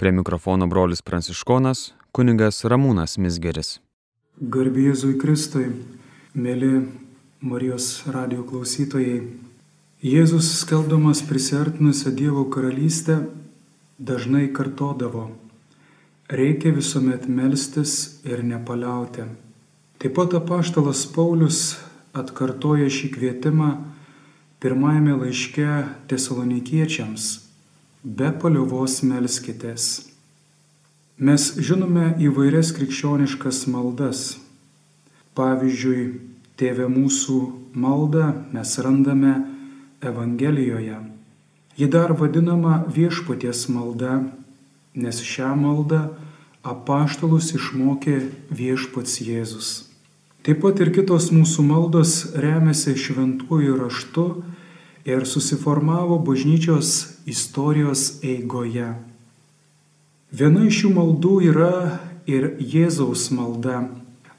Prie mikrofono brolis Pranciškonas, kuningas Ramūnas Misgeris. Garbėzui Kristui, mėly Marijos radio klausytojai. Jėzus skelbdamas prisartinusią Dievo karalystę dažnai kartodavo, reikia visuomet melstis ir nepaliauti. Taip pat apaštalas Paulius atkartoja šį kvietimą pirmajame laiške tesalonikiečiams - be paliovos melskitės. Mes žinome įvairias krikščioniškas maldas. Pavyzdžiui, Tėve mūsų maldą mes randame Evangelijoje. Ji dar vadinama viešpaties malda, nes šią maldą apaštalus išmokė viešpats Jėzus. Taip pat ir kitos mūsų maldos remiasi šventųjų raštu ir susiformavo bažnyčios istorijos eigoje. Viena iš šių maldų yra ir Jėzaus malda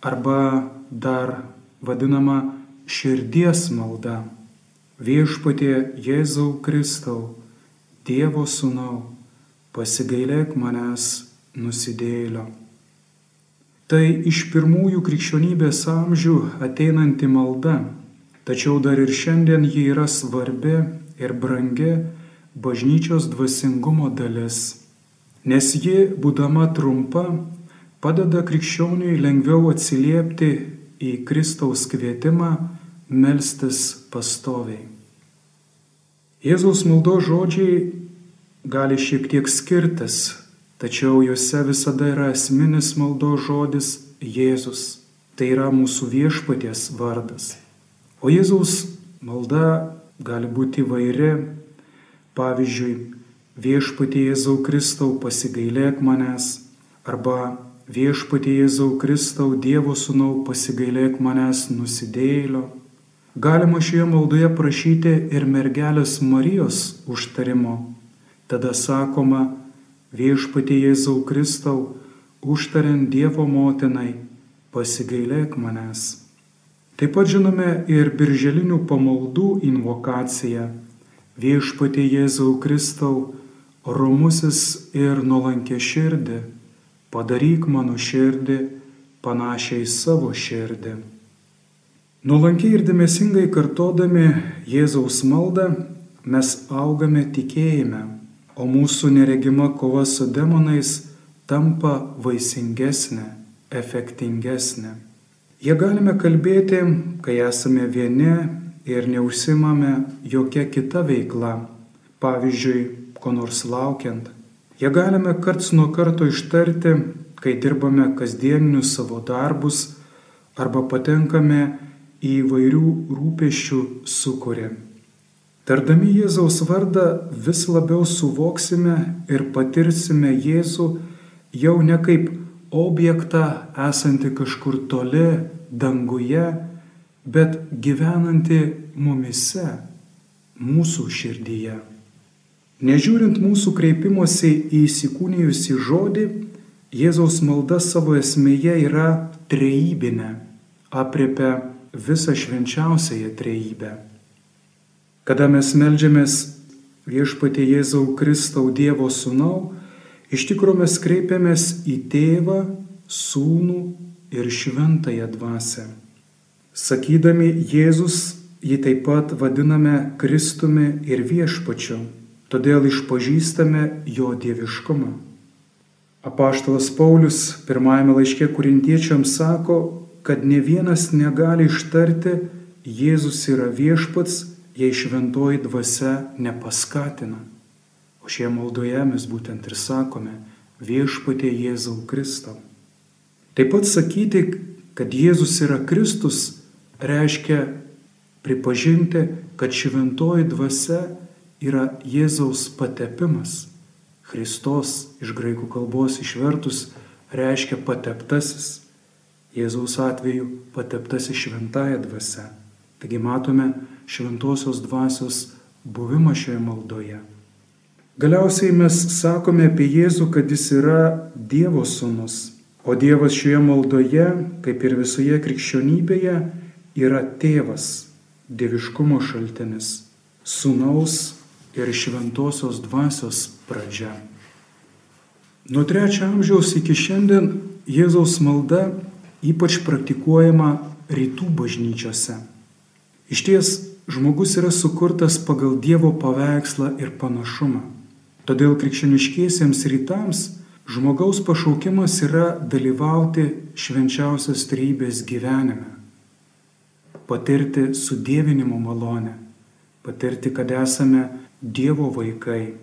arba dar vadinama širdies malda. Viešpatie Jėzau Kristau, Dievo sūnau, pasigailėk manęs nusidėlio. Tai iš pirmųjų krikščionybės amžių ateinanti malda, tačiau dar ir šiandien ji yra svarbi ir brangi bažnyčios dvasingumo dalis, nes ji, būdama trumpa, padeda krikščioniui lengviau atsiliepti į Kristaus kvietimą melstis pastoviai. Jėzaus maldo žodžiai gali šiek tiek skirtis, tačiau juose visada yra esminis maldo žodis Jėzus. Tai yra mūsų viešpaties vardas. O Jėzaus malda gali būti įvairi. Pavyzdžiui, viešpatie Jėzau Kristau pasigailėk manęs arba viešpatie Jėzau Kristau Dievo sūnau pasigailėk manęs nusidėlio. Galima šioje maldoje prašyti ir mergelės Marijos užtarimo. Tada sakoma, viešpatie Jėzau Kristau, užtariant Dievo motinai, pasigailėk manęs. Taip pat žinome ir birželinių pamaldų invokaciją. Viešpatie Jėzau Kristau, romusis ir nuolankė širdį, padaryk mano širdį panašiai savo širdį. Nuolankiai ir dėmesingai kartodami Jėzaus maldą mes augame tikėjime o mūsų neregima kova su demonais tampa vaisingesnė, efektingesnė. Jie galime kalbėti, kai esame vieni ir neužsimame jokia kita veikla, pavyzdžiui, ko nors laukiant. Jie galime karts nuo karto ištarti, kai dirbame kasdieninius savo darbus arba patenkame į įvairių rūpešių sukūrį. Tardami Jėzaus vardą vis labiau suvoksime ir patirsime Jėzų jau ne kaip objektą esantį kažkur toli danguje, bet gyvenantį mumise, mūsų širdyje. Nežiūrint mūsų kreipimosi į įsikūnijusi žodį, Jėzaus malda savo esmėje yra trejybinė, apriepia visą švenčiausiąją trejybę. Kada mes melžiamės viešpatie Jėzau Kristau Dievo sūnau, iš tikrųjų mes kreipiamės į tėvą, sūnų ir šventąją dvasę. Sakydami Jėzus, jį taip pat vadiname Kristumi ir viešpačiu, todėl išpažįstame jo dieviškumą. Apaštalas Paulius pirmajame laiške kurintiečiams sako, kad ne vienas negali ištarti Jėzus yra viešpats, jei šventoji dvasia nepaskatina. O šioje maldoje mes būtent ir sakome viešpatė Jėzau Kristau. Taip pat sakyti, kad Jėzus yra Kristus, reiškia pripažinti, kad šventoji dvasia yra Jėzaus patepimas. Kristos iš graikų kalbos išvertus reiškia pateptasis. Jėzaus atveju pateptasis šventąją dvasę. Taigi matome šventosios dvasios buvimą šioje maldoje. Galiausiai mes sakome apie Jėzų, kad jis yra Dievo sūnus, o Dievas šioje maldoje, kaip ir visoje krikščionybėje, yra tėvas, dieviškumo šaltinis, sūnaus ir šventosios dvasios pradžia. Nuo trečio amžiaus iki šiandien Jėzaus malda ypač praktikuojama rytų bažnyčiose. Iš ties, žmogus yra sukurtas pagal Dievo paveikslą ir panašumą. Todėl krikščioniškiesiems rytams žmogaus pašaukimas yra dalyvauti švenčiausios trybės gyvenime, patirti sudėvinimo malonę, patirti, kad esame Dievo vaikai.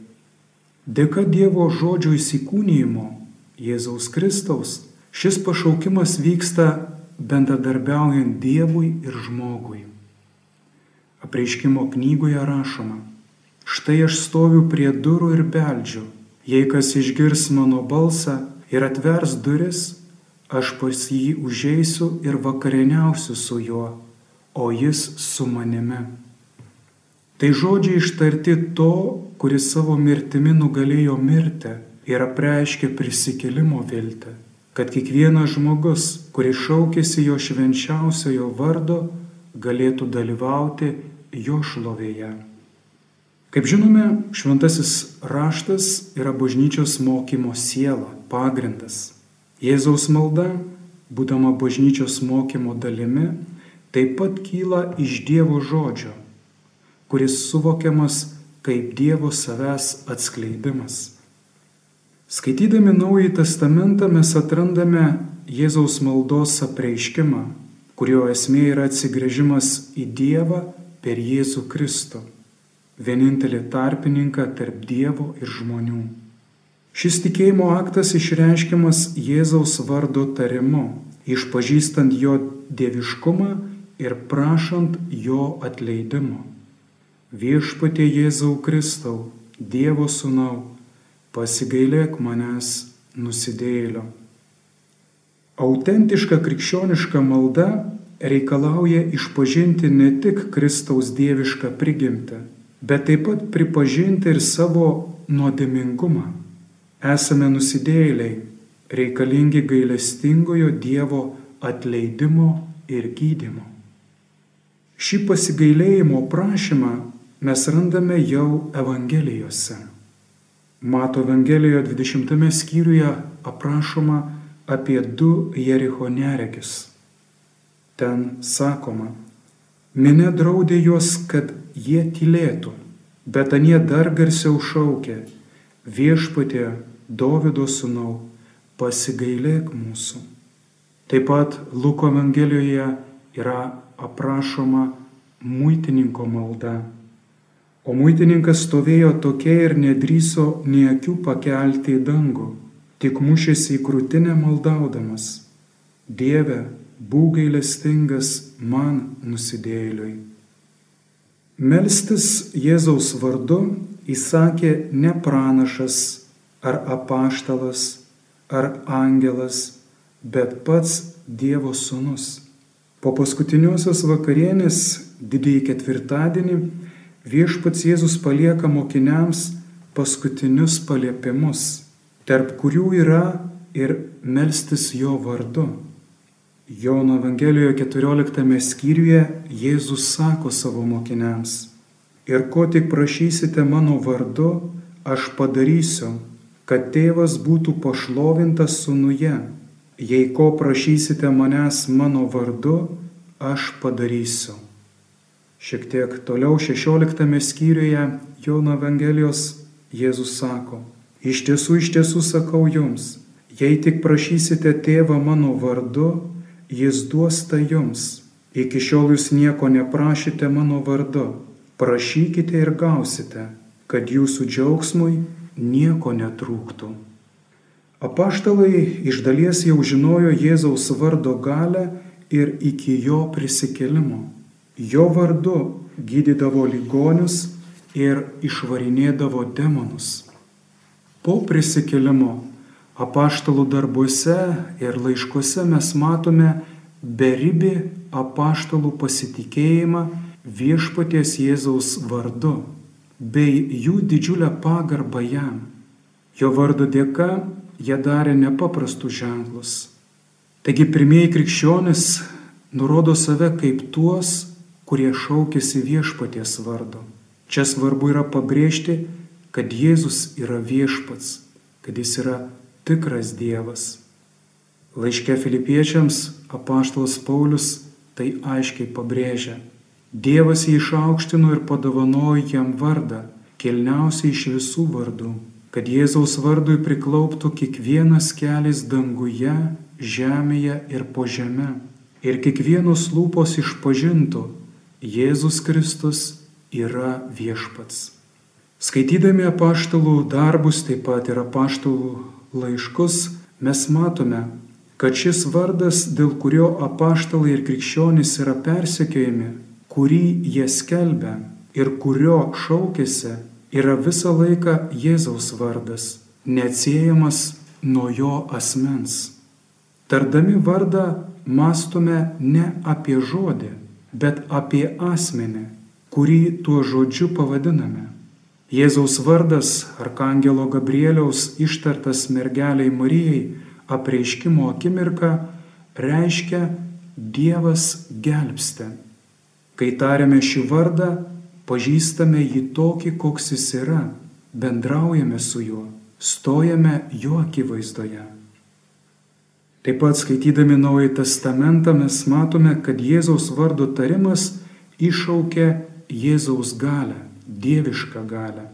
Dėka Dievo žodžio įsikūnyjimo Jėzaus Kristaus šis pašaukimas vyksta bendradarbiaujant Dievui ir žmogui. Apreiškimo knygoje rašoma, štai aš stoviu prie durų ir beldžiu, jei kas išgirs mano balsą ir atvers duris, aš pas jį užeisiu ir vakarieniausiu su juo, o jis su manimi. Tai žodžiai ištarti to, kuris savo mirtimi nugalėjo mirtį ir apreiškė prisikėlimo viltį, kad kiekvienas žmogus, kuris šaukėsi jo švenčiausiojo vardo, galėtų dalyvauti jo šlovėje. Kaip žinome, šventasis raštas yra bažnyčios mokymo siela, pagrindas. Jėzaus malda, būdama bažnyčios mokymo dalimi, taip pat kyla iš Dievo žodžio kuris suvokiamas kaip Dievo savęs atskleidimas. Skaitydami Naująjį Testamentą mes atrandame Jėzaus maldos apreiškimą, kurio esmė yra atsigrėžimas į Dievą per Jėzų Kristų, vienintelį tarpininką tarp Dievo ir žmonių. Šis tikėjimo aktas išreiškiamas Jėzaus vardo tarimu, išpažįstant jo dieviškumą ir prašant jo atleidimo. Viešpatie Jėzau Kristau, Dievo sūnau, pasigailėk manęs nusidėlio. Autentiška krikščioniška malda reikalauja išpažinti ne tik Kristaus dievišką prigimtį, bet taip pat pripažinti ir savo nuodėmingumą. Esame nusidėliai, reikalingi gailestingojo Dievo atleidimo ir gydimo. Šį pasigailėjimo prašymą mes randame jau Evangelijose. Mato Evangelijoje 20 skyriuje aprašoma apie du Jericho neregis. Ten sakoma, minė draudė juos, kad jie tylėtų, bet anie dar garsiau šaukė, viešpatė Davido sūnau, pasigailėk mūsų. Taip pat Luko Evangelijoje yra aprašoma muitininko malda O muitininkas stovėjo tokia ir nedryso nei akių pakelti į dangų, tik mušėsi į krūtinę maldaudamas. Dieve, būk gailestingas man nusidėliui. Melstis Jėzaus vardu įsakė ne pranašas ar apaštalas ar angelas, bet pats Dievo sūnus. Po paskutiniosios vakarienės didįjį ketvirtadienį viešpats Jėzus palieka mokiniams paskutinius paliepimus, tarp kurių yra ir melstis jo vardu. Jono Evangelijoje 14 skyriuje Jėzus sako savo mokiniams, ir ko tik prašysite mano vardu, aš padarysiu, kad tėvas būtų pašlovintas sunuje. Jei ko prašysite manęs mano vardu, aš padarysiu. Šiek tiek toliau 16 skyriuje Jono Evangelijos Jėzus sako, iš tiesų, iš tiesų sakau jums, jei tik prašysite tėvą mano vardu, jis duos tai jums. Iki šiol jūs nieko neprašėte mano vardu, prašykite ir gausite, kad jūsų džiaugsmui nieko netrūktų. Apaštalai iš dalies jau žinojo Jėzaus vardo galę ir iki jo prisikelimo. Jo vardu gydydavo ligonius ir išvarinėdavo demonus. Po prisikelimo apaštalų darbuose ir laiškuose mes matome beribį apaštalų pasitikėjimą viešpaties Jėzaus vardu bei jų didžiulę pagarbą jam. Jo vardo dėka jie darė nepaprastus ženklus. Taigi pirmieji krikščionis nurodo save kaip tuos, kurie šaukėsi viešpaties vardo. Čia svarbu yra pabrėžti, kad Jėzus yra viešpats, kad jis yra tikras Dievas. Laiške filipiečiams apaštalas Paulius tai aiškiai pabrėžia. Dievas jį išaukštino ir padovanojo jam vardą, kilniausiai iš visų vardų, kad Jėzaus vardui priklauptų kiekvienas kelias danguje, žemėje ir po žeme. Ir kiekvienos lūpos išpažintų, Jėzus Kristus yra viešpats. Skaitydami apaštalų darbus, taip pat ir apaštalų laiškus, mes matome, kad šis vardas, dėl kurio apaštalai ir krikščionys yra persekiojami, kurį jie skelbia ir kurio šaukėsi, yra visą laiką Jėzaus vardas, neatsiejamas nuo jo asmens. Tardami vardą mastome ne apie žodį, bet apie asmenį, kurį tuo žodžiu pavadiname. Jėzaus vardas Arkangelo Gabrieliaus ištartas mergeliai Marijai apreiškimo akimirką reiškia Dievas gelbsti. Kai tariame šį vardą, pažįstame jį tokį, koks jis yra, bendraujame su juo, stojame jo akivaizdoje. Taip pat skaitydami Naująjį Testamentą mes matome, kad Jėzaus vardo tarimas iššaukia Jėzaus galę, dievišką galę.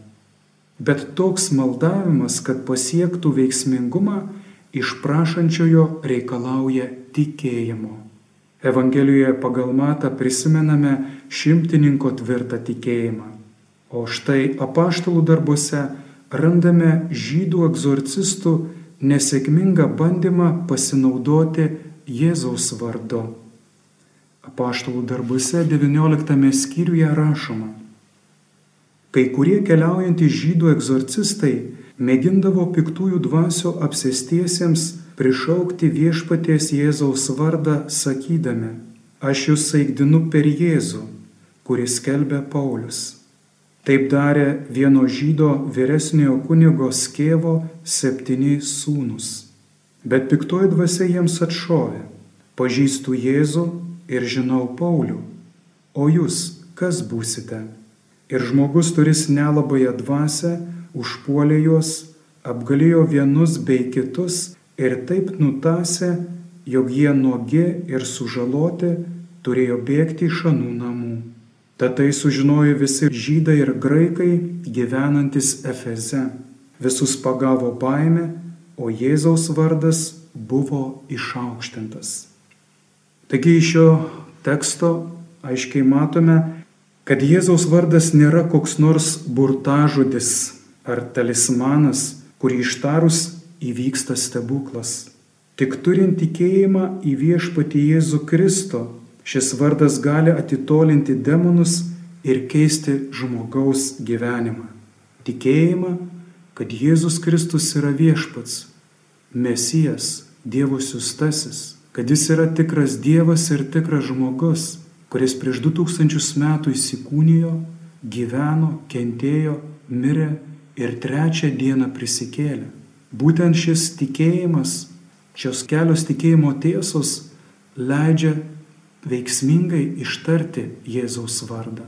Bet toks maldavimas, kad pasiektų veiksmingumą, iš prašančiojo reikalauja tikėjimo. Evangelijoje pagal matą prisimename šimtininko tvirtą tikėjimą. O štai apaštalų darbuose randame žydų egzorcistų nesėkmingą bandymą pasinaudoti Jėzaus vardu. Apaštalų darbuose 19 skyriuje rašoma. Kai kurie keliaujantys žydų egzorcistai mėgindavo piktųjų dvasių apsėstiesiems prišaukti viešpaties Jėzaus vardą, sakydami, aš jūs saigdinu per Jėzų, kuris kelbė Paulius. Taip darė vieno žydo vyresniojo kunigo skėvo septyni sūnus. Bet piktoji dvasia jiems atšovė, pažįstu Jėzų ir žinau Paulių, o jūs kas būsite? Ir žmogus turis nelabąją dvasę, užpuolė juos, apgalėjo vienus bei kitus ir taip nutasė, jog jie nuogi ir sužaloti turėjo bėgti iš anų namų. Tad tai sužinojo visi žydai ir graikai gyvenantis Efeze. Visus pagavo baime, o Jėzaus vardas buvo išaukštintas. Taigi iš šio teksto aiškiai matome, kad Jėzaus vardas nėra koks nors burtažodis ar talismanas, kurį ištarus įvyksta stebuklas. Tik turint tikėjimą į viešpatį Jėzų Kristų, šis vardas gali atitolinti demonus ir keisti žmogaus gyvenimą. Tikėjimą, kad Jėzus Kristus yra viešpats, Mesijas, Dievo siustasis, kad jis yra tikras Dievas ir tikras žmogus, kuris prieš du tūkstančius metų įsikūnijo, gyveno, kentėjo, mirė ir trečią dieną prisikėlė. Būtent šis tikėjimas, šios kelios tikėjimo tiesos leidžia veiksmingai ištarti Jėzaus vardą,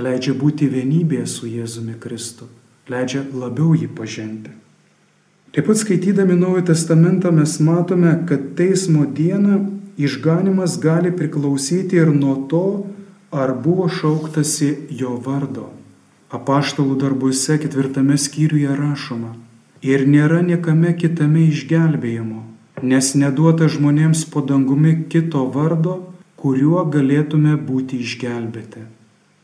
leidžia būti vienybėje su Jėzumi Kristu, leidžia labiau jį pažinti. Taip pat skaitydami Naują Testamentą mes matome, kad teismo dieną išganimas gali priklausyti ir nuo to, ar buvo šauktasi jo vardo. Apaštalų darbuose ketvirtame skyriuje rašoma, ir nėra niekame kitame išgelbėjimo, nes neduota žmonėms po dangumi kito vardo, kuriuo galėtume būti išgelbėti.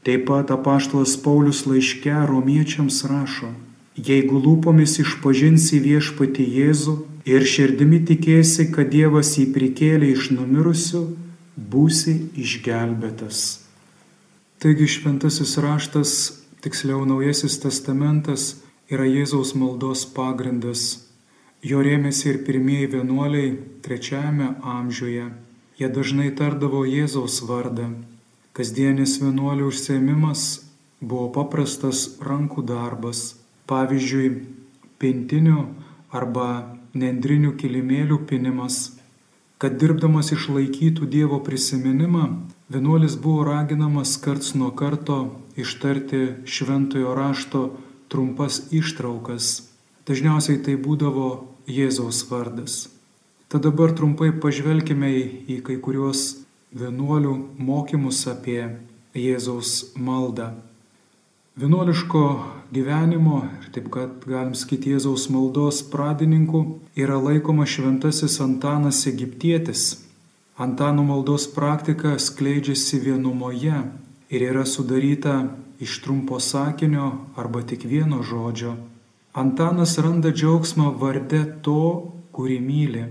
Taip pat apaštalas Paulius laiške romiečiams rašo, jeigu lūpomis išpažinsi viešpati Jėzų ir širdimi tikėsi, kad Dievas jį prikėlė iš numirusių, būsi išgelbėtas. Taigi šventasis raštas, tiksliau naujasis testamentas, yra Jėzaus maldos pagrindas. Jo rėmėsi ir pirmieji vienuoliai trečiajame amžiuje. Jie dažnai tardavo Jėzaus vardą. Kasdienis vienuolių užsiemimas buvo paprastas rankų darbas. Pavyzdžiui, pintinių arba nendrinių kilimėlių pinimas. Kad dirbdamas išlaikytų Dievo prisiminimą, vienuolis buvo raginamas karts nuo karto ištarti šventojo rašto trumpas ištraukas. Dažniausiai tai būdavo Jėzaus vardas. Tad dabar trumpai pažvelkime į kai kuriuos vienuolių mokymus apie Jėzaus maldą. Vienuoliško gyvenimo ir taip kad galim sakyti Jėzaus maldos pradininku yra laikoma šventasis Antanas Egiptietis. Antano maldos praktika skleidžiasi vienumoje ir yra sudaryta iš trumpo sakinio arba tik vieno žodžio. Antanas randa džiaugsmą varde to, kurį myli.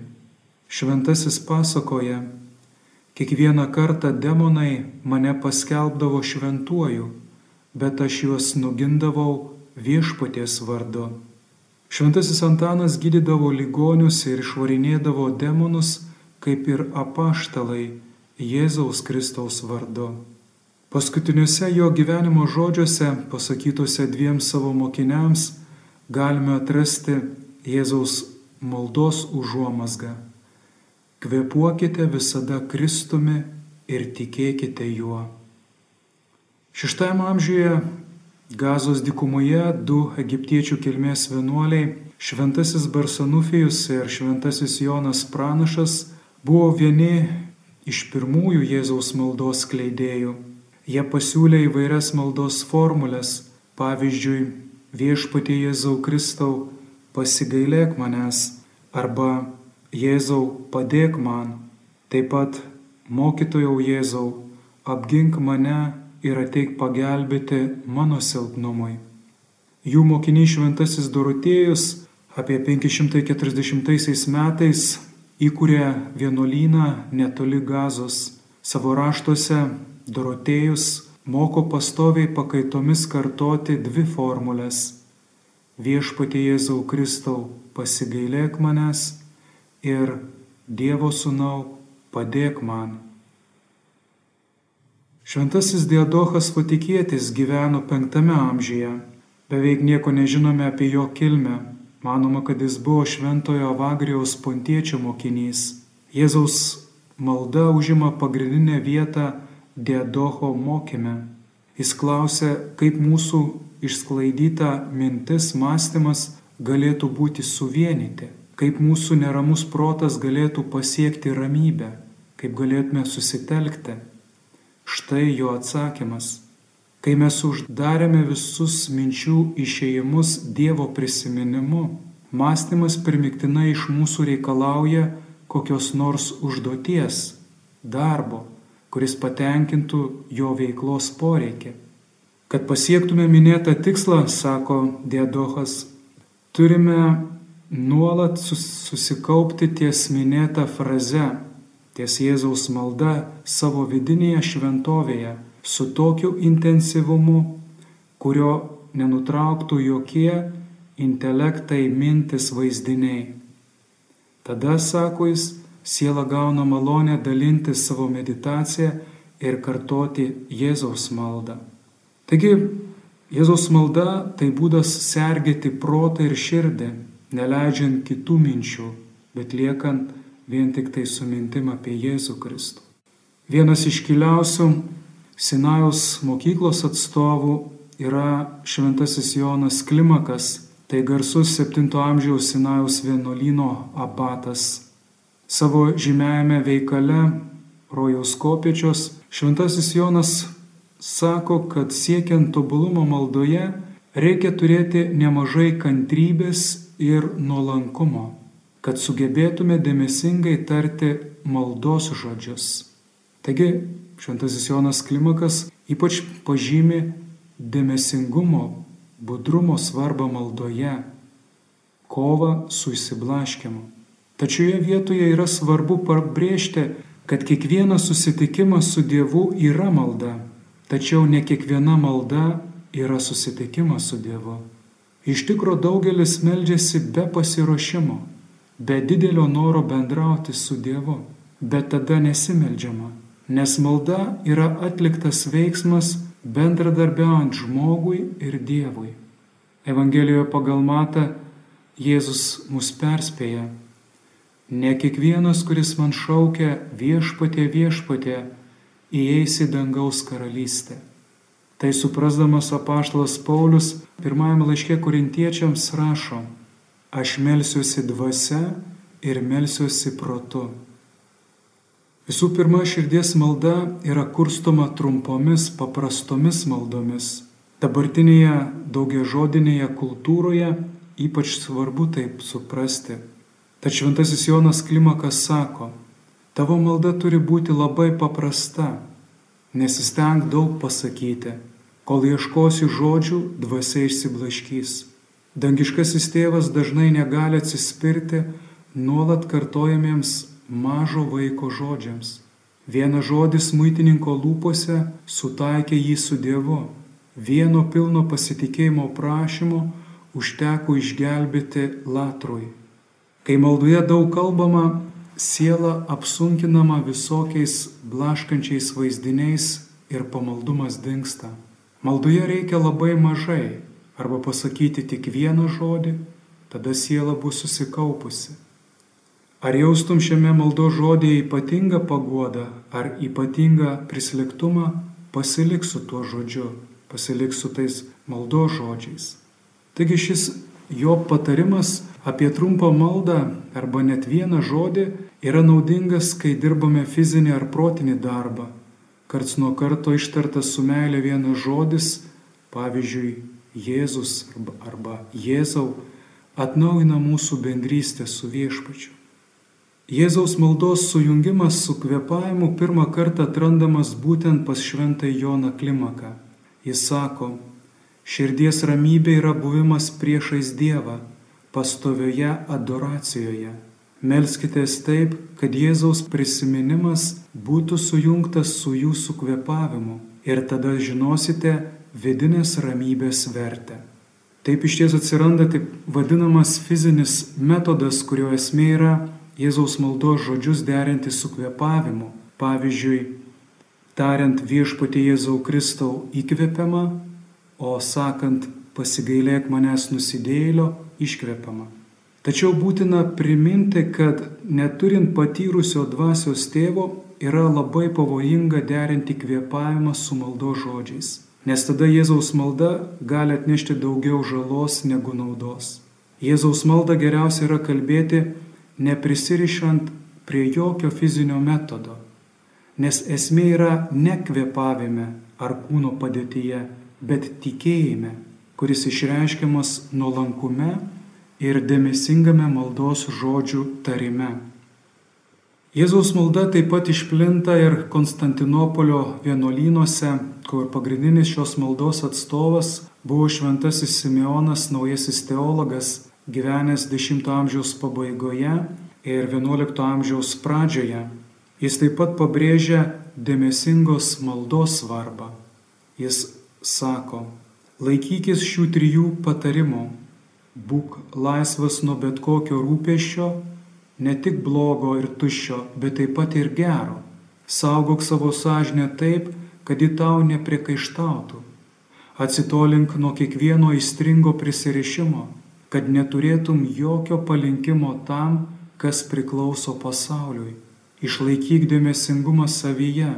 Šventasis pasakoja, kiekvieną kartą demonai mane paskelbdavo šventuoju, bet aš juos nugindavau viešpaties vardu. Šventasis Antanas gydydavo ligonius ir išvarinėdavo demonus, kaip ir apaštalai Jėzaus Kristaus vardu. Paskutiniuose jo gyvenimo žodžiuose, pasakytuose dviem savo mokiniams, galime atrasti Jėzaus maldos užuomasgą. Kvepuokite visada Kristumi ir tikėkite juo. Šeštajame amžiuje Gazos dikumoje du egiptiečių kilmės vienuoliai, šventasis Barsanufijus ir šventasis Jonas Pranašas, buvo vieni iš pirmųjų Jėzaus maldos kleidėjų. Jie pasiūlė įvairias maldos formulės, pavyzdžiui, viešpatie Jėzau Kristau, pasigailėk manęs arba Jėzau padėk man, taip pat mokytojau Jėzau, apgink mane ir ateik pagelbėti mano silpnumui. Jų mokinys šventasis Dorotėjus apie 540 metais įkūrė vienuolyną netoli gazos. Savo raštuose Dorotėjus moko pastoviai pakaitomis kartoti dvi formulės - viešpatie Jėzau Kristau pasigailėk manęs ir Dievo sūnau padėk man. Šventasis Diedochas Vatikietis gyveno penktame amžiuje. Beveik nieko nežinome apie jo kilmę. Manoma, kad jis buvo šventojo Avagrijaus pontiečio mokinys. Jėzaus malda užima pagrindinę vietą Diedocho mokyme. Jis klausia, kaip mūsų išsklaidyta mintis, mąstymas galėtų būti suvienyti, kaip mūsų neramus protas galėtų pasiekti ramybę, kaip galėtume susitelkti. Štai jo atsakymas. Kai mes uždarėme visus minčių išėjimus Dievo prisiminimu, mąstymas primiktinai iš mūsų reikalauja kokios nors užduoties, darbo, kuris patenkintų jo veiklos poreikį. Kad pasiektume minėtą tikslą, sako Diedochas, turime nuolat susikaupti ties minėtą frazę, ties Jėzaus malda savo vidinėje šventovėje su tokiu intensyvumu, kurio nenutrauktų jokie intelektai mintis vaizdiniai. Tada, sako jis, siela gauna malonę dalinti savo meditaciją ir kartoti Jėzaus maldą. Taigi, Jėzaus malda tai būdas sergėti protą ir širdį, neleidžiant kitų minčių, bet liekant vien tik tai su mintim apie Jėzų Kristų. Vienas iškiliausių Sinajaus mokyklos atstovų yra šventasis Jonas Klimakas, tai garsus 7 amžiaus Sinajaus vienuolino abatas Savo žymėjame veikale rojaus kopiečios šventasis Jonas sako, kad siekiant tobulumo maldoje reikia turėti nemažai kantrybės ir nuolankumo, kad sugebėtume dėmesingai tarti maldos žodžius. Taigi, šventasis Jonas Klimakas ypač pažymi dėmesingumo, budrumo svarbą maldoje, kovą su įsiblaškimu. Tačioje vietoje yra svarbu pabrėžti, kad kiekvienas susitikimas su Dievu yra malda, tačiau ne kiekviena malda yra susitikimas su Dievu. Iš tikro daugelis meldžiasi be pasiruošimo, be didelio noro bendrauti su Dievu, bet tada nesimeldžiama, nes malda yra atliktas veiksmas bendradarbiaujant žmogui ir Dievui. Evangelijoje pagal matą Jėzus mus perspėja Ne kiekvienas, kuris man šaukia viešpatė viešpatė, įeis į dangaus karalystę. Tai suprasdamas apaštalas Paulius pirmajame laiške korintiečiams rašo, aš melsiuosi dvasia ir melsiuosi protu. Visų pirma, širdies malda yra kurstoma trumpomis, paprastomis maldomis. Dabartinėje daugia žodinėje kultūroje ypač svarbu taip suprasti. Tačiau šventasis Jonas Klimakas sako, tavo malda turi būti labai paprasta, nesisteng daug pasakyti, kol ieškosi žodžių, dvasia išsiblaškys. Dangiškasis tėvas dažnai negali atsispirti nuolat kartojamiems mažo vaiko žodžiams. Vienas žodis muitininko lūpose sutaikė jį su Dievu. Vieno pilno pasitikėjimo prašymo užteko išgelbėti Latrui. Kai maldoje daug kalbama, siela apsunkinama visokiais blaškančiais vaizdiniais ir pamaldumas dinksta. Maldoje reikia labai mažai arba pasakyti tik vieną žodį, tada siela bus susikaupusi. Ar jaustum šiame maldo žodėje ypatingą paguodą ar ypatingą prislėgtumą, pasilik su tuo žodžiu, pasilik su tais maldo žodžiais. Taigi šis jo patarimas apie trumpą maldą arba net vieną žodį yra naudingas, kai dirbame fizinį ar protinį darbą. Karts nuo karto ištartas su meilė vienas žodis, pavyzdžiui, Jėzus arba, arba Jėzau, atnaujina mūsų bendrystę su viešpačiu. Jėzaus maldos sujungimas su kvepavimu pirmą kartą atrandamas būtent pas šventąjį Joną Klimaką. Jis sako, Širdies ramybė yra buvimas priešais Dievą, pastovioje adoracijoje. Melskitės taip, kad Jėzaus prisiminimas būtų sujungtas su jūsų kvepavimu ir tada žinosite vidinės ramybės vertę. Taip iš ties atsiranda taip vadinamas fizinis metodas, kurio esmė yra Jėzaus maldos žodžius derinti su kvepavimu. Pavyzdžiui, tariant viešpatį Jėzau Kristau įkvepiamą, o sakant pasigailėk manęs nusidėlio iškvepiama. Tačiau būtina priminti, kad neturint patyrusio dvasios tėvo yra labai pavojinga derinti kvėpavimą su maldo žodžiais, nes tada Jėzaus malda gali atnešti daugiau žalos negu naudos. Jėzaus maldą geriausia yra kalbėti neprisirišant prie jokio fizinio metodo, nes esmė yra ne kvėpavime ar kūno padėtyje, bet tikėjime, kuris išreiškiamas nuolankume ir dėmesingame maldos žodžių tarime. Jėzaus malda taip pat išplinta ir Konstantinopolio vienuolynuose, kur pagrindinis šios maldos atstovas buvo šventasis Simeonas, naujasis teologas, gyvenęs X amžiaus pabaigoje ir XI amžiaus pradžioje. Jis taip pat pabrėžia dėmesingos maldos svarbą. Jis sako, laikykis šių trijų patarimų, būk laisvas nuo bet kokio rūpešio, ne tik blogo ir tuščio, bet taip pat ir gero. Saugok savo sąžinę taip, kad ji tau nepriekaištautų. Atsitolink nuo kiekvieno įstringo prisirišimo, kad neturėtum jokio palinkimo tam, kas priklauso pasauliui. Išlaikyk dėmesingumą savyje,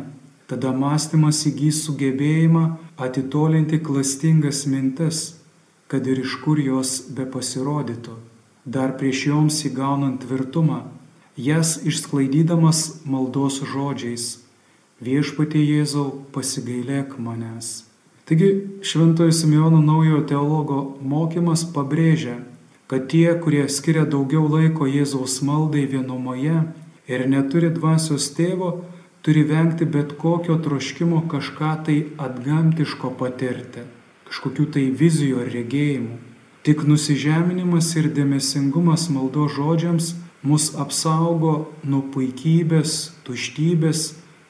tada mąstymas įgys sugebėjimą atitolinti klastingas mintis, kad ir iš kur jos be pasirodytų, dar prieš joms įgaunant tvirtumą, jas išsklaidydamas maldos žodžiais viešpatie Jėzau pasigailėk manęs. Taigi Šventojo Simeono naujojo teologo mokymas pabrėžia, kad tie, kurie skiria daugiau laiko Jėzaus maldai vienumoje ir neturi dvasios tėvo, turi vengti bet kokio troškimo kažką tai atgamtiško patirti, kažkokių tai vizijų ar regėjimų. Tik nusižeminimas ir dėmesingumas maldo žodžiams mus apsaugo nuo puikybės, tuštybės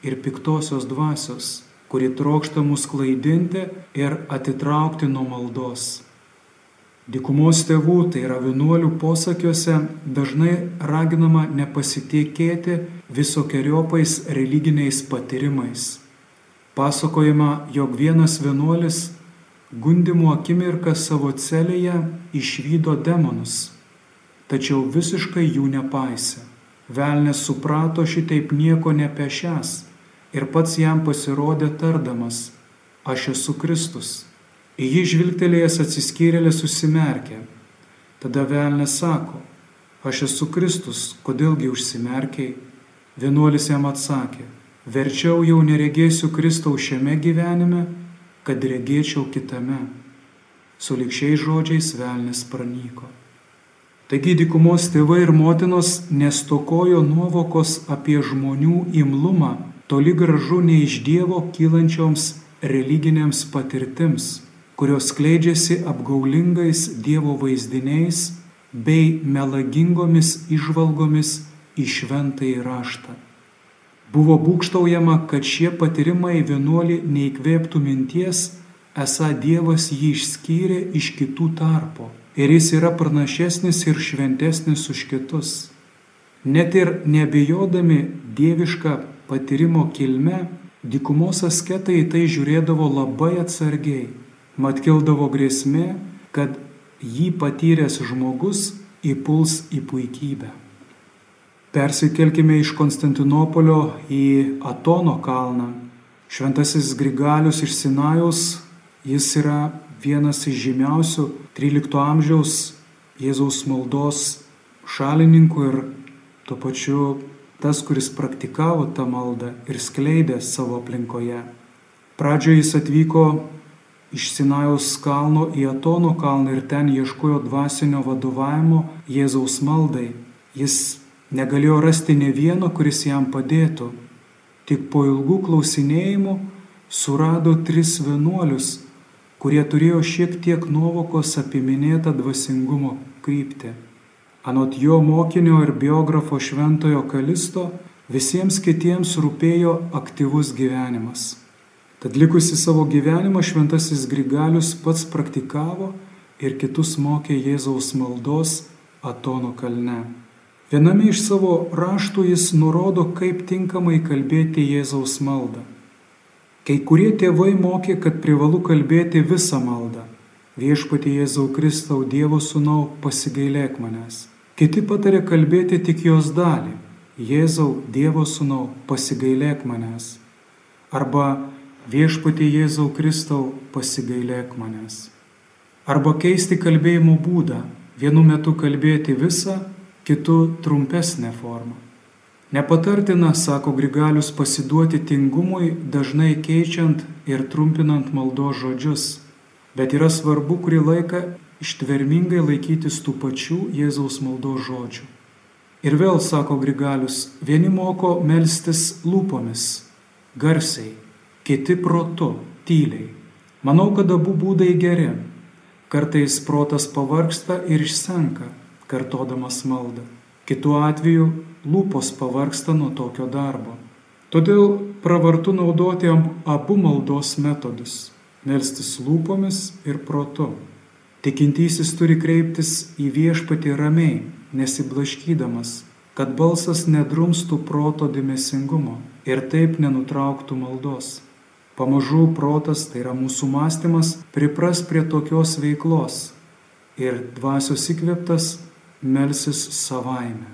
ir piktosios dvasios, kuri trokšta mus klaidinti ir atitraukti nuo maldos. Dikumos tėvų, tai yra vienuolių posakiuose, dažnai raginama nepasitikėti visokiojopais religiniais patyrimais. Pasakojama, jog vienas vienuolis gundimo akimirką savo celėje išvydo demonus, tačiau visiškai jų nepaisė. Velnes suprato šitaip nieko nepešęs ir pats jam pasirodė tardamas, aš esu Kristus Į jį žvilgtelėjęs atsiskyrėlė susimerkė. Tada velnės sako, aš esu Kristus, kodėlgi užsimerkiai? Vienuolis jam atsakė, verčiau jau neregėsiu Kristaus šiame gyvenime, kad regėčiau kitame. Su likščiai žodžiais velnės pranyko. Taigi dykumos tėvai ir motinos nestokojo nuovokos apie žmonių imlumą, toli gražu ne iš Dievo kylančioms religinėms patirtims, kurios skleidžiasi apgaulingais Dievo vaizdiniais bei melagingomis išvalgomis į šventąjį raštą. Buvo būkštaujama, kad šie patyrimai vienuolį neįkvėptų minties, esą Dievas jį išskyrė iš kitų tarpo ir jis yra pranašesnis ir šventesnis už kitus. Net ir nebejodami dievišką patyrimo kilme, dykumos asketai į tai žiūrėdavo labai atsargiai, mat kildavo grėsmė, kad jį patyręs žmogus įpuls į puikybę. Persikelkime iš Konstantinopolio į Atono kalną. Šventasis Grigalius iš Sinajaus, jis yra vienas iš žymiausių 13 amžiaus Jėzaus maldos šalininkų ir tuo pačiu tas, kuris praktikavo tą maldą ir skleidė savo aplinkoje. Pradžioje jis atvyko iš Sinajaus kalno į Atono kalną ir ten ieškojo dvasinio vadovavimo Jėzaus maldai. Jis negalėjo rasti ne vieno, kuris jam padėtų. Tik po ilgų klausinėjimų surado tris vienuolius, kurie turėjo šiek tiek nuovokos apie minėtą dvasingumo kryptį. Anot jo mokinio ir biografo Šventojo Kalisto, visiems kitiems rūpėjo aktyvus gyvenimas. Tad likusi savo gyvenimą šventasis Grigalius pats praktikavo ir kitus mokė Jėzaus maldos Atono kalne. Viename iš savo raštų jis nurodo, kaip tinkamai kalbėti Jėzaus maldą. Kai kurie tėvai mokė, kad privalu kalbėti visą maldą. Viešpatie Jėzau Kristau Dievo sūnau, pasigailėk manęs. Kiti patarė kalbėti tik jos dalį. Jėzau Dievo sūnau, pasigailėk manęs. Arba viešpatie Jėzau Kristau, pasigailėk manęs. Arba keisti kalbėjimo būdą. Vienu metu kalbėti visą, kitu trumpesnė forma. Nepatartina, sako Grigalius, pasiduoti tingumui, dažnai keičiant ir trumpinant maldo žodžius, bet yra svarbu kurį laiką ištvermingai laikytis tų pačių Jėzaus maldo žodžių. Ir vėl, sako Grigalius, vieni moko melstis lūpomis, garsiai, kiti protu, tyliai. Manau, kad abu būdai geri. Kartais protas pavarksta ir išsenka, kartodamas maldą. Kitu atveju lūpos pavarksta nuo tokio darbo. Todėl pravartu naudoti abu maldos metodus - melstis lūpomis ir protu. Tikintysis turi kreiptis į viešpatį ramiai, nesiblaškydamas, kad balsas nedrumstų proto dėmesingumo ir taip nenutrauktų maldos. Pamažu protas, tai yra mūsų mąstymas, pripras prie tokios veiklos ir dvasios įkvėptas melsis savaime.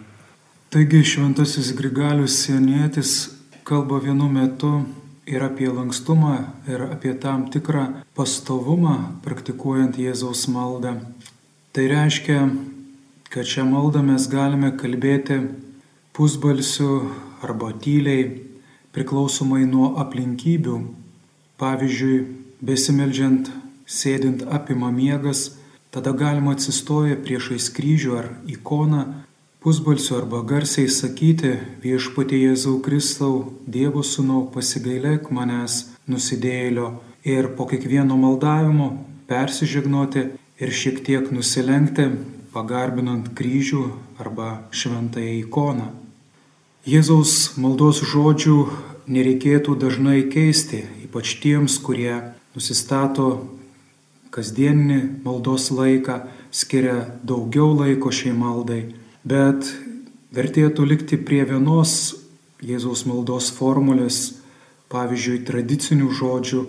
Taigi šventasis Grigalius Sienietis kalba vienu metu ir apie lankstumą, ir apie tam tikrą pastovumą praktikuojant Jėzaus maldą. Tai reiškia, kad šią maldą mes galime kalbėti pusbalsiu arba tyliai, priklausomai nuo aplinkybių. Pavyzdžiui, besimeldžiant, sėdint apima miegas, Tada galima atsistoję priešais kryžių ar ikoną, pusbalsiu arba garsiai sakyti viešpatie Jėzau Kristau, Dievo sūnau, pasigailėk manęs nusidėlio ir po kiekvieno maldavimo persižegnoti ir šiek tiek nusilenkti, pagarbinant kryžių arba šventąją ikoną. Jėzaus maldos žodžių nereikėtų dažnai keisti, ypač tiems, kurie nusistato kasdieninį maldos laiką, skiria daugiau laiko šiai maldai, bet vertėtų likti prie vienos Jėzaus maldos formulės, pavyzdžiui, tradicinių žodžių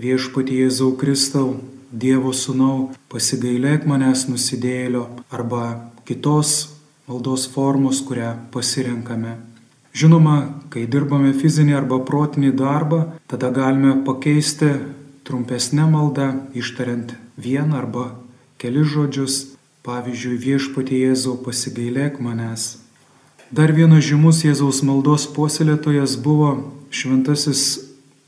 viešpatie Jėzau Kristau, Dievo sūnau, pasigailėk manęs nusidėlio arba kitos maldos formos, kurią pasirenkame. Žinoma, kai dirbame fizinį arba protinį darbą, tada galime pakeisti trumpesnė malda, ištariant vieną arba kelis žodžius, Pavyzdžiui, viešpatie Jėzau pasigailėk manęs. Dar vienas žymus Jėzaus maldos puoselėtojas buvo šventasis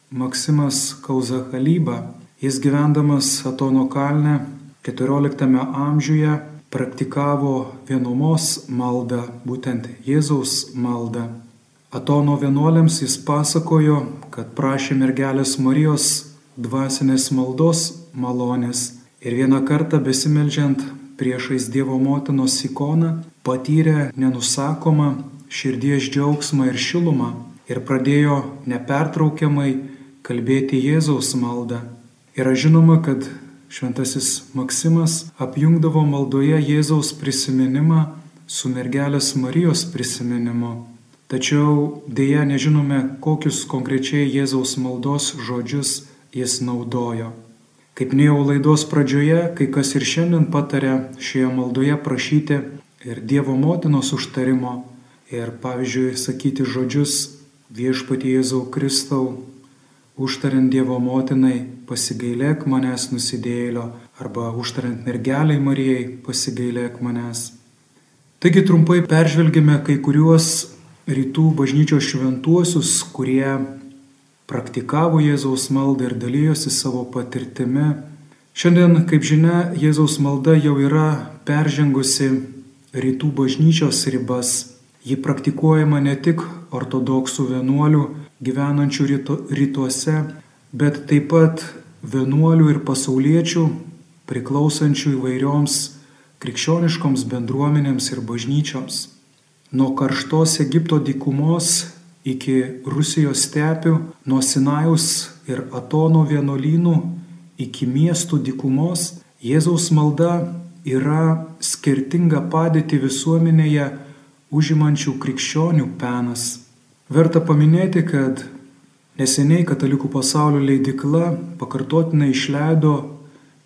Maksimas Kauzachalyba. Jis gyvendamas Atono kalne 14 amžiuje praktikavo vienumos maldą, būtent Jėzaus maldą. Atono vienuoliams jis pasakojo, kad prašė mergelės Marijos dvasinės maldos malonės ir vieną kartą besimeldžiant priešais Dievo motinos ikoną patyrė nenusakomą širdies džiaugsmą ir šilumą ir pradėjo nepertraukiamai kalbėti Jėzaus maldą. Yra žinoma, kad šventasis Maksimas apjungdavo maldoje Jėzaus prisiminimą su mergelės Marijos prisiminimu. Tačiau dėja nežinome, kokius konkrečiai Jėzaus maldos žodžius jis naudojo. Kaip minėjau laidos pradžioje, kai kas ir šiandien patarė šioje maldoje prašyti ir Dievo motinos užtarimo ir, pavyzdžiui, sakyti žodžius viešpatie Jėzau Kristau, užtariant Dievo motinai, pasigailėk manęs nusidėlio arba užtariant mergeliai Marijai, pasigailėk manęs. Taigi trumpai peržvelgime kai kuriuos rytų bažnyčios šventuosius, kurie praktikavo Jėzaus maldą ir dalyjosi savo patirtimi. Šiandien, kaip žinia, Jėzaus malda jau yra peržengusi rytų bažnyčios ribas. Ji praktikuojama ne tik ortodoksų vienuolių gyvenančių ryto, rytuose, bet taip pat vienuolių ir pasauliečių priklausančių įvairioms krikščioniškoms bendruomenėms ir bažnyčioms. Nuo karštos Egipto dykumos iki Rusijos stepių, nuo Sinajaus ir Atono vienuolynų iki miestų dykumos, Jėzaus malda yra skirtinga padėti visuomenėje užimančių krikščionių penas. Verta paminėti, kad neseniai Katalikų pasaulio leidikla pakartotinai išleido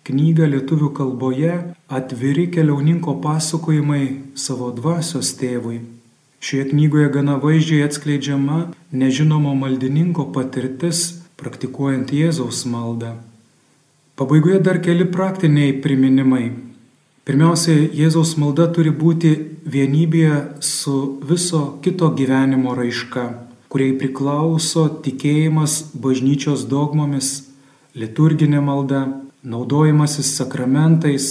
knygą lietuvių kalboje Atviri keliauninko pasakojimai savo dvasios tėvui. Šioje knygoje gana vaizdžiai atskleidžiama nežinomo maldininko patirtis praktikuojant Jėzaus maldą. Pabaigoje dar keli praktiniai priminimai. Pirmiausia, Jėzaus malda turi būti vienybėje su viso kito gyvenimo raiška, kuriai priklauso tikėjimas bažnyčios dogmomis, liturginė malda, naudojimasis sakramentais,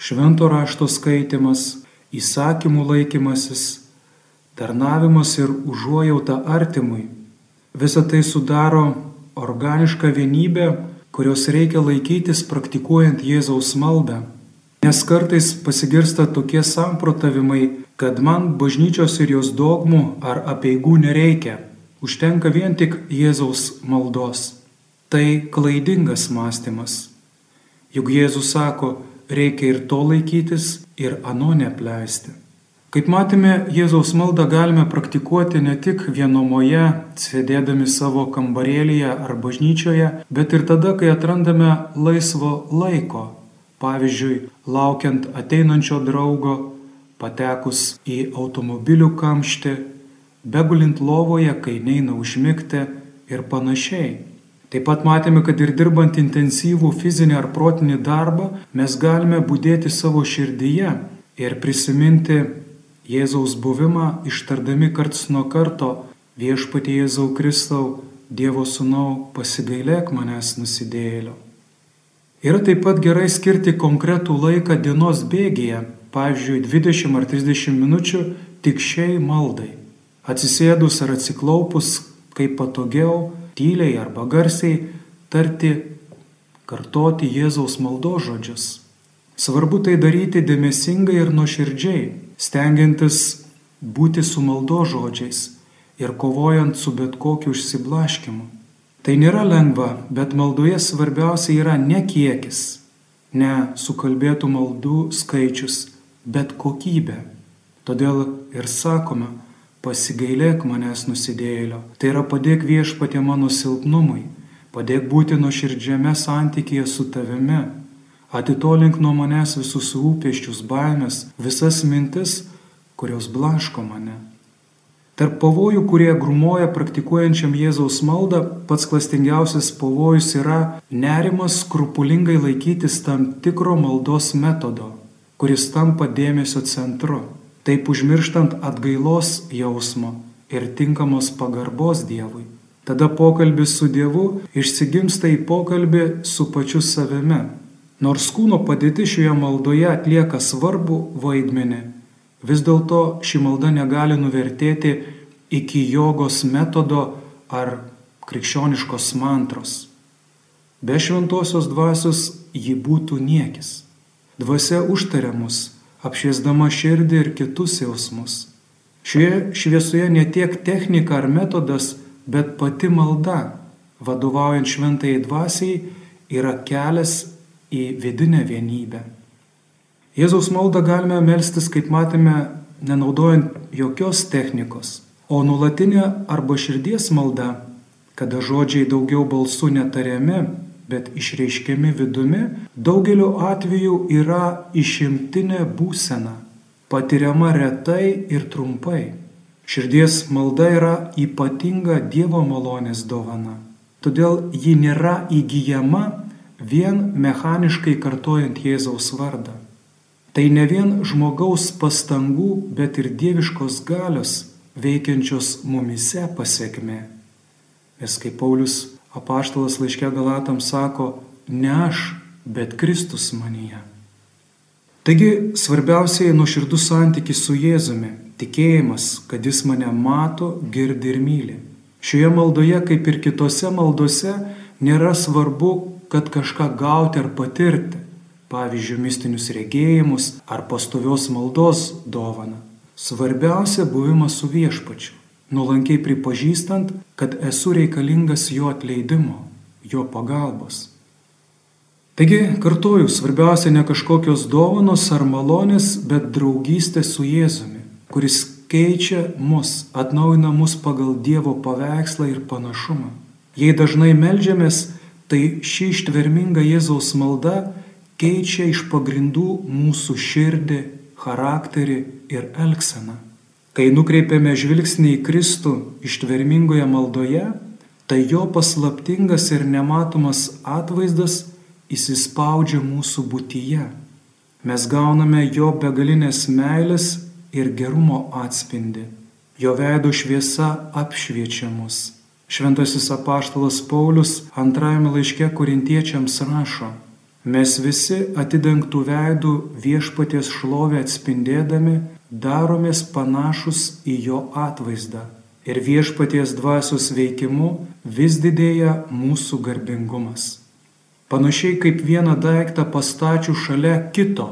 švento rašto skaitimas, įsakymų laikymasis, tarnavimas ir užuojauta artimui. Visą tai sudaro organišką vienybę, kurios reikia laikytis praktikuojant Jėzaus maldą. Nes kartais pasigirsta tokie samprotavimai, kad man bažnyčios ir jos dogmų ar apieigų nereikia, užtenka vien tik Jėzaus maldos. Tai klaidingas mąstymas. Juk Jėzus sako, reikia ir to laikytis, ir ano nepleisti. Kaip matėme, Jėzaus maldą galime praktikuoti ne tik vienomoje, sėdėdami savo kambarėlėje ar bažnyčioje, bet ir tada, kai atrandame laisvo laiko. Pavyzdžiui, laukiant ateinančio draugo, patekus į automobilių kamštį, begulint lovoje, kai neina užmigti ir panašiai. Taip pat matėme, kad ir dirbant intensyvų fizinį ar protinį darbą, mes galime būdėti savo širdyje ir prisiminti Jėzaus buvimą ištardami karts nuo karto viešpatie Jėzau Kristau, Dievo sūnau, pasigailėk manęs nusidėlio. Yra taip pat gerai skirti konkretų laiką dienos bėgėje, pavyzdžiui, 20 ar 30 minučių tik šiai maldai. Atsisėdus ar atsiklaupus, kaip patogiau, tyliai arba garsiai tarti, kartoti Jėzaus maldo žodžius. Svarbu tai daryti dėmesingai ir nuoširdžiai, stengiantis būti su maldo žodžiais ir kovojant su bet kokiu užsiblaškimu. Tai nėra lengva, bet maldoje svarbiausia yra ne kiekis, ne sukalbėtų maldų skaičius, bet kokybė. Todėl ir sakome, pasigailėk manęs nusidėlio. Tai yra padėk viešpatė mano silpnumui, padėk būti nuoširdžiame santykėje su tavimi Atitolink nuo manęs visus rūpeščius, baimės, visas mintis, kurios blaško mane. Tarp pavojų, kurie grumoja praktikuojančiam Jėzaus maldą, pats klastingiausias pavojus yra nerimas skrupulingai laikytis tam tikro maldos metodo. kuris tampa dėmesio centru, taip užmirštant atgailos jausmo ir tinkamos pagarbos Dievui. Tada pokalbis su Dievu išsigimsta į pokalbį su pačiu savimi. Nors kūno padėti šioje maldoje atlieka svarbu vaidmenį, vis dėlto ši malda negali nuvertėti iki jogos metodo ar krikščioniškos mantros. Be šventosios dvasios ji būtų niekis. Dvasia užtaria mus, apšviesdama širdį ir kitus jausmus. Šioje šviesoje ne tiek technika ar metodas, bet pati malda, vadovaujant šventai dvasiai, yra kelias į vidinę vienybę. Jėzaus maldą galime melstis, kaip matėme, nenaudojant jokios technikos, o nulatinė arba širdies malda, kada žodžiai daugiau balsų netariami, bet išreiškiami vidumi, daugeliu atveju yra išimtinė būsena, patiriama retai ir trumpai. Širdies malda yra ypatinga Dievo malonės dovana. Todėl ji nėra įgyjama vien mechaniškai kartojant Jėzaus vardą. Tai ne vien žmogaus pastangų, bet ir dieviškos galios veikiančios mumise pasiekmė. Nes kaip Paulius apaštalas laiškė Galatams sako, ne aš, bet Kristus manyje. Taigi svarbiausiai nuoširdus santykis su Jėzumi, tikėjimas, kad Jis mane mato, girdi ir myli. Šioje maldoje, kaip ir kitose maldose, nėra svarbu, kad kažką gauti ar patirti, pavyzdžiui, mistinius regėjimus ar pastovios maldos dovaną. Svarbiausia buvimas su viešpačiu nuolankiai pripažįstant, kad esu reikalingas jo atleidimo, jo pagalbos. Taigi, kartuoju, svarbiausia ne kažkokios dovanos ar malonės, bet draugystė su Jėzumi, kuris keičia mus, atnaujina mus pagal Dievo paveikslą ir panašumą. Jei dažnai melžiamės, tai ši ištverminga Jėzaus malda keičia iš pagrindų mūsų širdį, charakterį ir elgseną. Kai nukreipiame žvilgsnį į Kristų ištvermingoje maldoje, tai jo paslaptingas ir nematomas atvaizdas įsispaudžia mūsų būtyje. Mes gauname jo begalinės meilės ir gerumo atspindi. Jo veido šviesa apšviečia mus. Šventasis apaštalas Paulius antrajame laiške korintiečiams rašo, mes visi atidengtų veidų viešpaties šlovę atspindėdami daromės panašus į jo atvaizdą ir viešpaties dvasios veikimu vis didėja mūsų garbingumas. Panašiai kaip vieną daiktą pastačių šalia kito,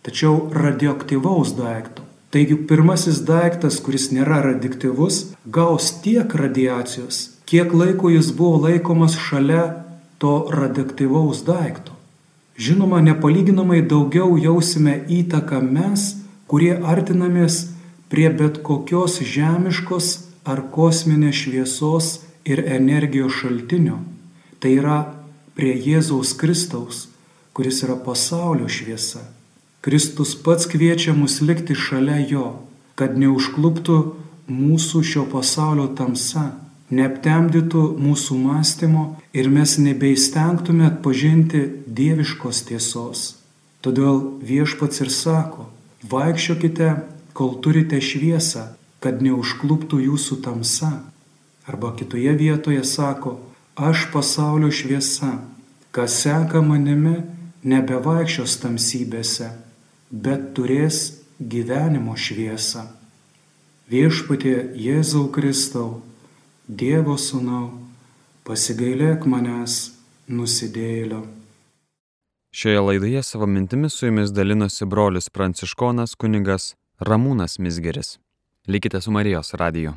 tačiau radioaktyvaus daikto. Taigi pirmasis daiktas, kuris nėra radioaktyvus, gaus tiek radiacijos, kiek laiko jis buvo laikomas šalia to radioaktyvaus daikto. Žinoma, nepalyginamai daugiau jausime įtaką mes, kurie artinamės prie bet kokios žemiškos ar kosminės šviesos ir energijos šaltinio. Tai yra prie Jėzaus Kristaus, kuris yra pasaulio šviesa. Kristus pats kviečia mus likti šalia jo, kad neužkluptų mūsų šio pasaulio tamsa, neaptemdytų mūsų mąstymo ir mes nebeįstengtume atpažinti dieviškos tiesos. Todėl viešpats ir sako, Vaikščiokite, kol turite šviesą, kad neužkluptų jūsų tamsa. Arba kitoje vietoje sako, aš pasaulio šviesa, kas seka manimi, nebevaikščios tamsybėse, bet turės gyvenimo šviesą. Viešpatie Jėzau Kristau, Dievo Sūnau, pasigailėk manęs nusidėlio. Šioje laidoje savo mintimis su jumis dalinosi brolis pranciškonas kunigas Ramūnas Misgeris. Likite su Marijos radiju.